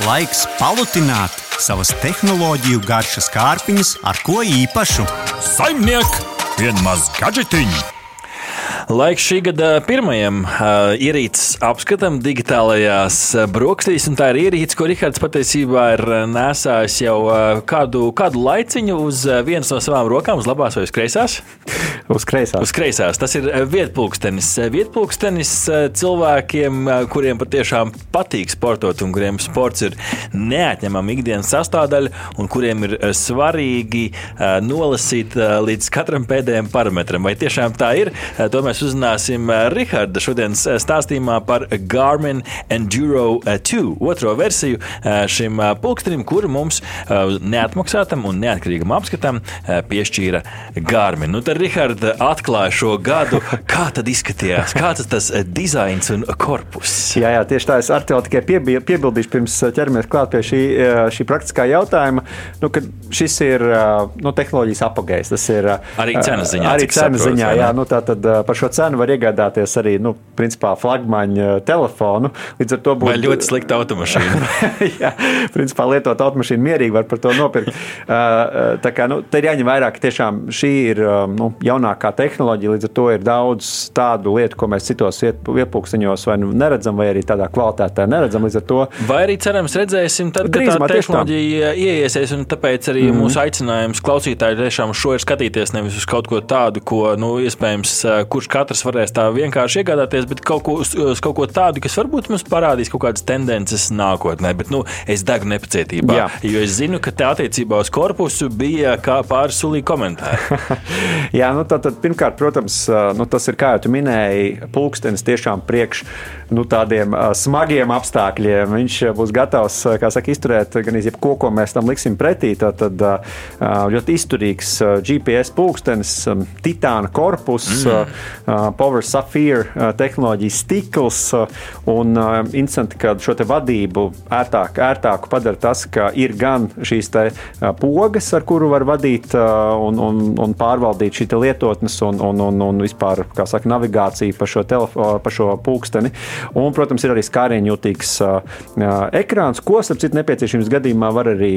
Laiks palutināt savas tehnoloģiju garšas kārpiņas ar ko īpašu. Saimniek, vienmaz gadžetiņu! Laiks šī gada pirmajam uh, ierīces apskatam digitālajās brokastīs. Tā ir ierīce, ko Rihards patiesībā ir nesājis jau uh, kādu, kādu laiciņu uz vienas no savām rokām, uz labās vai uz kreisās. Uz kreisās. Uz kreisās. Tas ir vietpūkstenis. Vietpūkstenis cilvēkiem, kuriem patiešām patīk sportot un kuriem sports ir neatņemama ikdienas sastāvdaļa un kuriem ir svarīgi nolasīt līdz katram pēdējiem parametram. Vai tiešām tā ir? To mēs uzzināsim Riharda šodienas stāstījumā par Garmin Enduro 2, otro versiju šim pulkstenim, kuru mums neatmaksātam un neatkarīgam apskatam piešķīra Garmin. Nu, tad Riharda atklāja šo gadu, kā tad izskatījās, kāds tas dizains un korpus. Jā, jā, tieši tā. Es ar tevi tikai piebildīšu pirms ķeramies klāt pie šī, šī praktiskā jautājuma, nu, ka šis ir nu, tehnoloģijas apgājējs. Tas ir arī cenas ziņā. Arī cenas ziņā, jā, nu, tā tad par šo cenu var iegādāties arī nu, principā, flagmaņa telefonu. Līdz ar to būs Vai ļoti slikta automašīna. jā, principā lietot automašīnu mierīgi var par to nopirkt. Tā kā nu, te ir jāņem vērā, ka tiešām šī ir nu, jaunākā tehnoloģija, līdz ar to ir daudz tādu lietu, ko mēs citos iepūksteņos vai nu neredzam, vai arī tādā kvalitātē neredzam. To vai arī cerams redzēsim, tad, kad tā tehnoloģija ieiesies, un tāpēc arī mm. mūsu aicinājums klausītāji tiešām šo ir skatīties nevis uz kaut ko tādu, ko, nu, iespējams, kurš katrs varēs tā vienkārši iegādāties, bet kaut ko, uz kaut ko tādu, kas varbūt mums parādīs kaut kādas tendences nākotnē. Bet nu, es degu nepacietībā, Jā. jo es zinu, ka tā attiecībā uz korpusu bija pāris sulīgi komentāri. Jā, nu, tad, tad, pirmkārt, protams, nu, tas ir, kā jau minēji, pulkstenis tiešām priekš nu, tādiem smagiem apstākļiem. Viņš būs gatavs saka, izturēt gan jebko, ko mēs tam liksim pretī. Tad uh, ļoti izturīgs GPS pulkstenis, titāna korpus, mm. Power Sapphire tehnoloģijas stikls. Un interesanti, ka šo vadību ērtāk, ērtāku padara tas, ka ir gan šīs pogas, ar kuru var vadīt un, un, un pārvaldīt šī lietotnes un, un, un, un vispār saka, navigāciju pa šo, telefo, pa šo pulksteni. Un, protams, ir arī skārienjūtīgs uh, ekrāns, ko, starp citu, nepieciešamības gadījumā var arī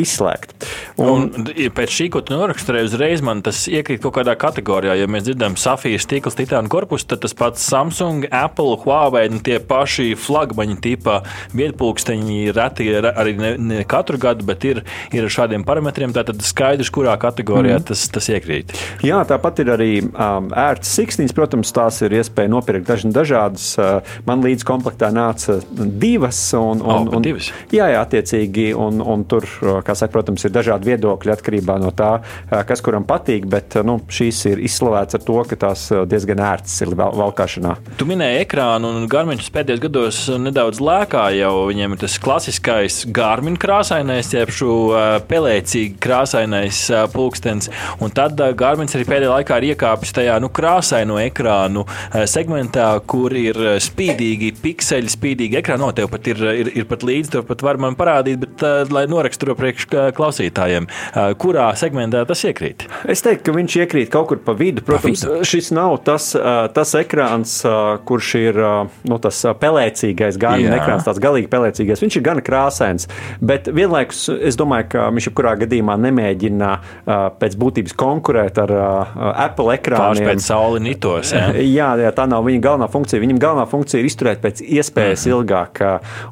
izslēgt. Un, un pēc šī, ko tu noraksturēji, uzreiz man tas iekrīt kaut kādā kategorijā. Ja mēs dzirdam safijas stikls, titāna korpusu, tad tas pats Samsung, Apple, Huawei, nu, tie paši flagmaņa tipa vietpulksteņi reti arī ne, ne katru gadu, bet ir, ir ar šādiem parametriem. Tātad skaidrs, kurā kategorijā mm. tas, tas iekrīt. Jā, tāpat ir arī um, ērts siksniņas. Protams, tās ir iespēja nopirkt dažādas. Uh, Man līdz komplektā nāca divas. Un, un, oh, un, divas. Jā, jā, attiecīgi. Un, un tur, kā saka, protams, ir dažādi viedokļi atkarībā no tā, kas kuram patīk. Bet nu, šīs ir izslavētas ar to, ka tās diezgan ērtas ir valkāšanā. Tu minēji ekrānu, un Garmiņš pēdējos gados nedaudz lēkā jau. Viņiem ir tas klasiskais Garmiņš krāsainais, jeb šo pelēcīgi krāsainais pulkstenis. Un tad Garmiņš arī pēdējā laikā ir iekāpis tajā nu, krāsaino ekrānu segmentā, kur ir spīdīgi pikseļi, spīdīgi ekrāni. No, tev pat ir, ir, ir pat līdzi, tev pat var man parādīt, bet, uh, lai noraksturo priekš klausītājiem, uh, kurā segmentā tas iekrīt. Es teiktu, ka viņš iekrīt kaut kur pa vidu. Protams, pa vidu. šis nav tas, uh, tas ekrāns, uh, kurš ir uh, nu, tas pelēcīgais, gan ekrāns, tāds galīgi pelēcīgais. Viņš ir gan krāsains, bet vienlaikus es domāju, ka viņš jebkurā gadījumā nemēģina uh, pēc būtības konkurēt ar uh, Apple ekrāniem. Pārspēt sauli nitos. Jā. jā, jā, tā nav viņa galvenā funkcija. Viņam galvenā funkcija ir izturēt pēc iespējas mm. ilgāk.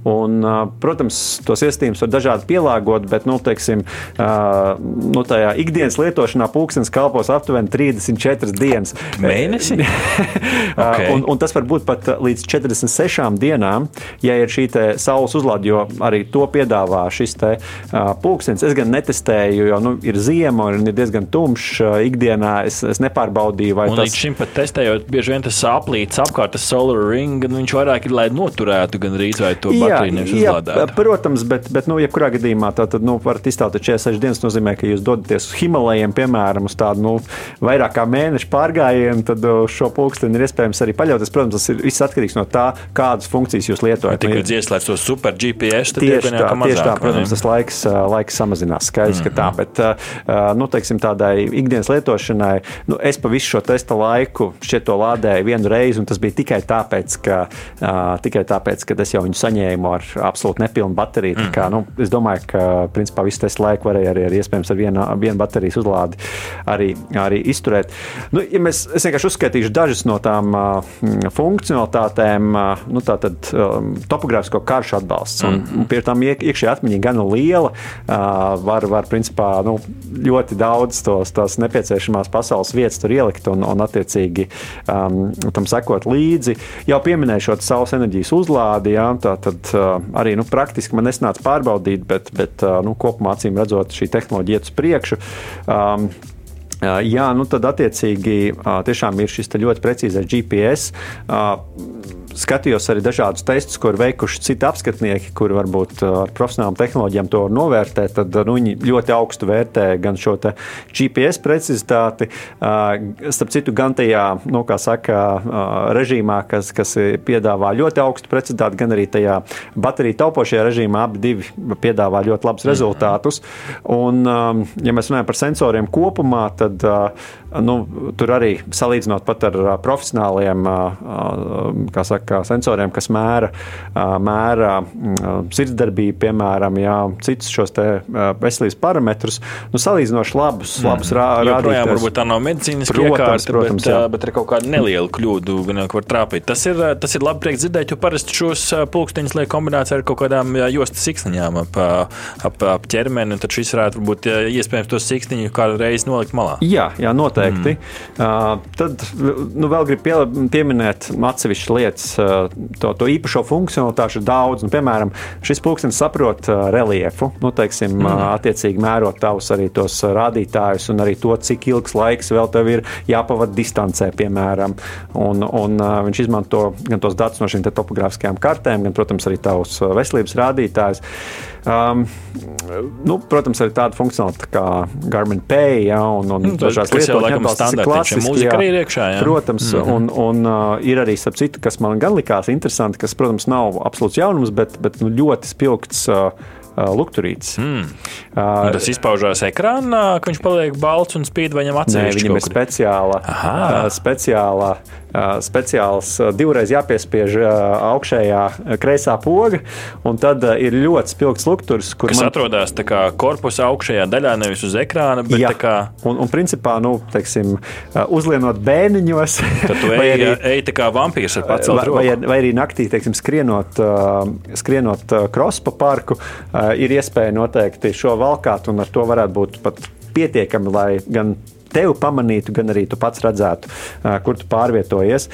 Un, protams, tos iestījumus var dažādi pielāgot, bet, nu, teiksim, nu, tajā ikdienas lietošanā pulkstenis kalpos aptuveni 34 dienas. Mēnesi? okay. un, un tas var būt pat līdz 46 dienām, ja ir šī saules uzlāde, jo arī to piedāvā šis te, uh, pulkstenis. Es gan netestēju, jo nu, ir ziema un ir diezgan tumšs uh, ikdienā. Es, es nepārbaudīju, un tas. Līdz šim pat testējot, bieži vien tas aplīts apkārt, tas solar ring gan viņš vairāk ir, lai noturētu gan rīz vai to bateriju nevis uzlādētu. Protams, bet, bet nu, jebkurā gadījumā tā tad, nu, varat iztēloties 46 dienas, nozīmē, ka jūs dodaties uz Himalajiem, piemēram, uz tādu nu, vairāk kā mēnešu pārgājienu, tad uz šo pulksteni ir iespējams arī paļauties. Protams, tas ir viss atkarīgs no tā, kādas funkcijas jūs lietojat. Tik līdz ieslēdz to super GPS, tad Tieši tā, ka tieši tā, mazāk, protams, tas laiks, ā, laiks samazinās. Skaidrs, mm -hmm. ka tā, bet ā, nu, teiksim, tādai ikdienas lietošanai, nu, es pa visu šo testa laiku šķiet to lādēju vienu reizi, un tas bija tikai tāpēc, ka, ā, tikai tāpēc, ka es jau viņu saņēmu ar absolūti nepilnu bateriju. Mm kā, nu, es domāju, ka principā visu testa laiku varēja arī, arī iespējams ar vienu, vienu baterijas uzlādi arī, arī izturēt. Nu, ja mēs, es vienkārši uzskaitīšu dažas no tām mm, funkcionalitātēm, ā, nu, tātad um, topogrāfisko karšu atbalsts. Un, un pie tam iek, iekšējā atmiņa gan liela, uh, var, var principā, nu, ļoti daudz tos, tās nepieciešamās pasaules vietas tur ielikt un, un attiecīgi um, tam sekot līdzi. Jau pieminēju šo saules enerģijas uzlādi, jā, tā tad uh, arī nu, praktiski man nesnāca pārbaudīt, bet, bet uh, nu, kopumā acīm redzot šī tehnoloģija iet uz priekšu. Um, Jā, nu tad attiecīgi uh, tiešām ir šis ļoti precīzais GPS. Uh, Skatījos arī dažādus testus, ko ir veikuši citi apskatnieki, kuri varbūt uh, ar profesionālām tehnoloģijām to var novērtēt. Tad nu, viņi ļoti augstu vērtē gan šo GPS precizitāti, uh, starp citu, gan tajā, nu, saka, uh, režīmā, kas, kas piedāvā ļoti augstu precizitāti, gan arī tajā bateriju taupošajā režīmā. Abi divi piedāvā ļoti labus rezultātus. Un, um, ja mēs runājam par sensoriem kopumā, tad uh, nu, tur arī salīdzinot pat ar profesionāliem kā saka, sensoriem, kas mēra, mēra mm, sirdsdarbību, piemēram, jā, citus šos veselības parametrus, nu, salīdzinoši labus, labus rā, Joprojām rādītājus. varbūt tā nav medicīniska Protams, iekārta, protams, bet, jā. bet ir kaut kāda neliela kļūda, ka var trāpīt. Tas ir, tas ir labi prieks dzirdēt, jo parasti šos pulksteņus liek kombinācijā ar kaut kādām jostas siksniņām ap, ap, ap ķermeni, un tad šis varētu būt iespējams tos siksniņus kādu reizi nolikt malā. Jā, jā, noteikti. Mm. Uh, tad nu, vēl gribu pie, pieminēt atsevišķas lietas. Uh, to, to īpašo funkcionalitāšu ir daudz. Nu, piemēram, šis pulkstenis saprot uh, reliefu, nu, teiksim, mm. uh, attiecīgi mērot tavus arī tos uh, rādītājus un arī to, cik ilgs laiks vēl tev ir jāpavada distancē, piemēram. Un, un uh, viņš izmanto gan tos datus no šīm topogrāfiskajām kartēm, gan, protams, arī tavus uh, veselības rādītājus. Um, nu, protams, arī tāda funkcionalitāte kā Garmin Pay ja, un, un Lietotņu laikam atbalsts, tas ir klasiski, jā. arī ir iekšā, jā. Protams, mm -hmm. un, un uh, ir arī, starp citu, kas man gan likās interesanti, kas, protams, nav absolūts jaunums, bet, bet nu, ļoti spilgts. Uh, uh, Lukturītis. Mm. Un tas izpaužās ekrānā, ka viņš paliek balts un spīd viņam atsevišķi. viņam ir speciāla, Aha. uh, speciāla, uh, speciāls, divreiz jāpiespiež augšējā kreisā poga, un tad ir ļoti spilgts lukturs, kur Kas man atrodas kā korpusa augšējā daļā, nevis uz ekrāna, bet Jā, kā un, un principā, nu, teiksim, uzlienot bēniņos, tad tu ej, arī, ej tā kā vampīrs ar pacelt vai, vai, roku. vai arī naktī, teiksim, skrienot, skrienot krospa parku, ir iespēja noteikti šo valkāt, un ar to varētu būt pat pietiekami, lai gan tevi pamanītu, gan arī tu pats redzētu, kur tu pārvietojies.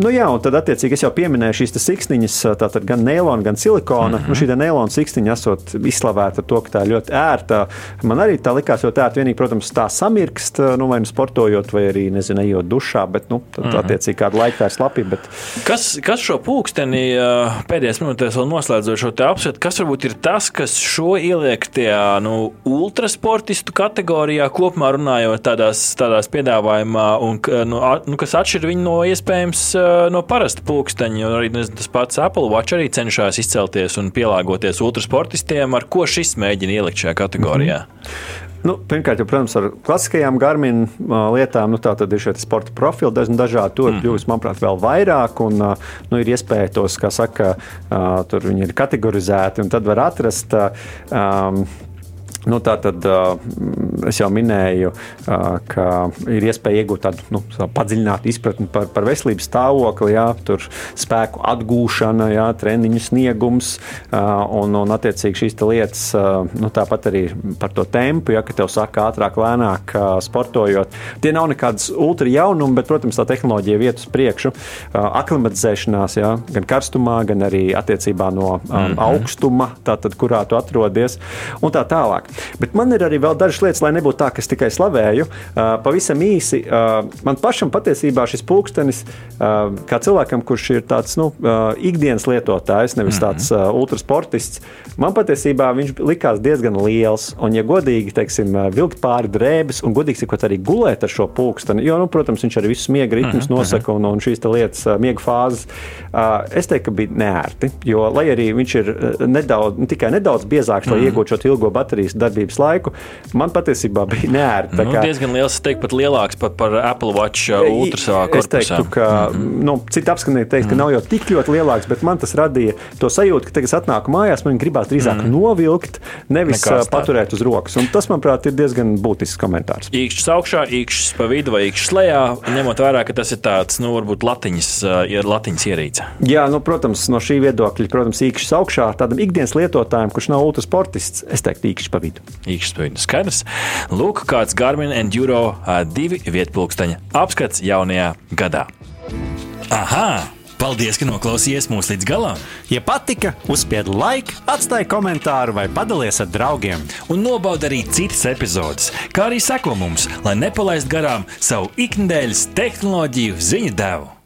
Nu jā, un tad, attiecīgi, es jau pieminēju šīs siksniņas, tātad gan neilona, gan silikona. Mm -hmm. nu, šī neilona siksniņa esot izslavēta ar to, ka tā ir ļoti ērta. Man arī tā likās ļoti ērta. Vienīgi, protams, tā samirkst, nu, vai nu sportojot, vai arī, nezinu, ejot dušā, bet, nu, tad, mm -hmm. attiecīgi, kādu laiku tā ir slapja. Bet... Kas, kas šo pulksteni ā, pēdējās minūtēs vēl noslēdzot šo te apskatu, kas varbūt ir tas, kas šo ieliek tajā nu, ultrasportistu kategorijā kopumā runājot tādās, tādās piedāvājumā, un nu, a- nu, kas atšķir viņu no iespējams no parasta pulksteņa. Arī nezinu, tas pats Apple Watch arī cenšas izcelties un pielāgoties ultrasportistiem, ar ko šis mēģina ielikt šajā kategorijā. Mm -hmm. Nu, pirmkārt, jau, protams, ar klasiskajām garmin lietām, nu, tā tad ir šie sporta profili diezgan dažādi. Tur mm. kļūst, manuprāt, vēl vairāk, un nu, ir iespēja tos, kā saka, tur viņi ir kategorizēti, un tad var atrast. Um, Nu, tā tad es jau minēju, ka ir iespēja iegūt tādu nu, padziļinātu izpratni par, par veselības stāvokli, jā, tur spēku atgūšana, jā, treniņu sniegums un, un attiecīgi šīs lietas. Nu, tāpat arī par to tempu, ja, tev saka ātrāk, lēnāk sportojot. Tie nav nekādas ultra jaunumi, bet, protams, tā tehnoloģija iet uz priekšu. Aklimatizēšanās, jā, gan karstumā, gan arī attiecībā no um, mm -hmm. augstuma, tātad, kurā tu atrodies, un tā tālāk. Bet man ir arī vēl dažas lietas, lai nebūtu tā, ka es tikai slavēju. Uh, pavisam īsi, uh, man pašam patiesībā šis pulkstenis, uh, kā cilvēkam, kurš ir tāds nu, uh, ikdienas lietotājs, nevis mm -hmm. tāds uh, ultrasportists, man patiesībā viņš likās diezgan liels. Un, ja godīgi, teiksim, vilkt pāri drēbes un godīgi sakot, arī gulēt ar šo pulksteni, jo, nu, protams, viņš arī visu miega ritmus mm -hmm. nosaka un, un šīs lietas, miega fāzes, uh, es teiktu, ka bija neērti. Jo, lai arī viņš ir nedaudz, tikai nedaudz biezāks, lai mm -hmm. iegūtu šo ilgo baterijas darbības laiku, man patiesībā bija neērti. Nu, kā, diezgan liels, es teiktu, pat lielāks pat par Apple Watch uh, Ultra savā korpusā. Es teiktu, ka mm -hmm. nu, citi apskanēji teiks, ka mm -hmm. nav jau tik ļoti lielāks, bet man tas radīja to sajūtu, ka tagad, kad atnāku mājās, man gribās drīzāk mm -hmm. novilkt, nevis Nekās uh, paturēt uz rokas. Un tas, manuprāt, ir diezgan būtisks komentārs. Īkšķis augšā, īkšķis pa vidu vai īkšķis lejā, ņemot vērā, ka tas ir tāds, nu, varbūt latiņas, uh, ir latiņas ierīce. Jā, nu, protams, no šī viedokļa, protams, īkšķis augšā, tādam ikdienas lietotājam, kurš nav ultrasportists, es teiktu, īkšķis pa vidu. Pa vidu. Skaidrs. Lūk, kāds Garmin Enduro divi vietpulksteņa apskats jaunajā gadā. Aha! Paldies, ka noklausījāties mūsu līdz galam! Ja patika, uzspiediet laiku, atstājiet komentāru vai padalieties ar draugiem. Un nobaudiet arī citas epizodes, kā arī sekot mums, lai nepalaistu garām savu ikdienas tehnoloģiju ziņu devumu.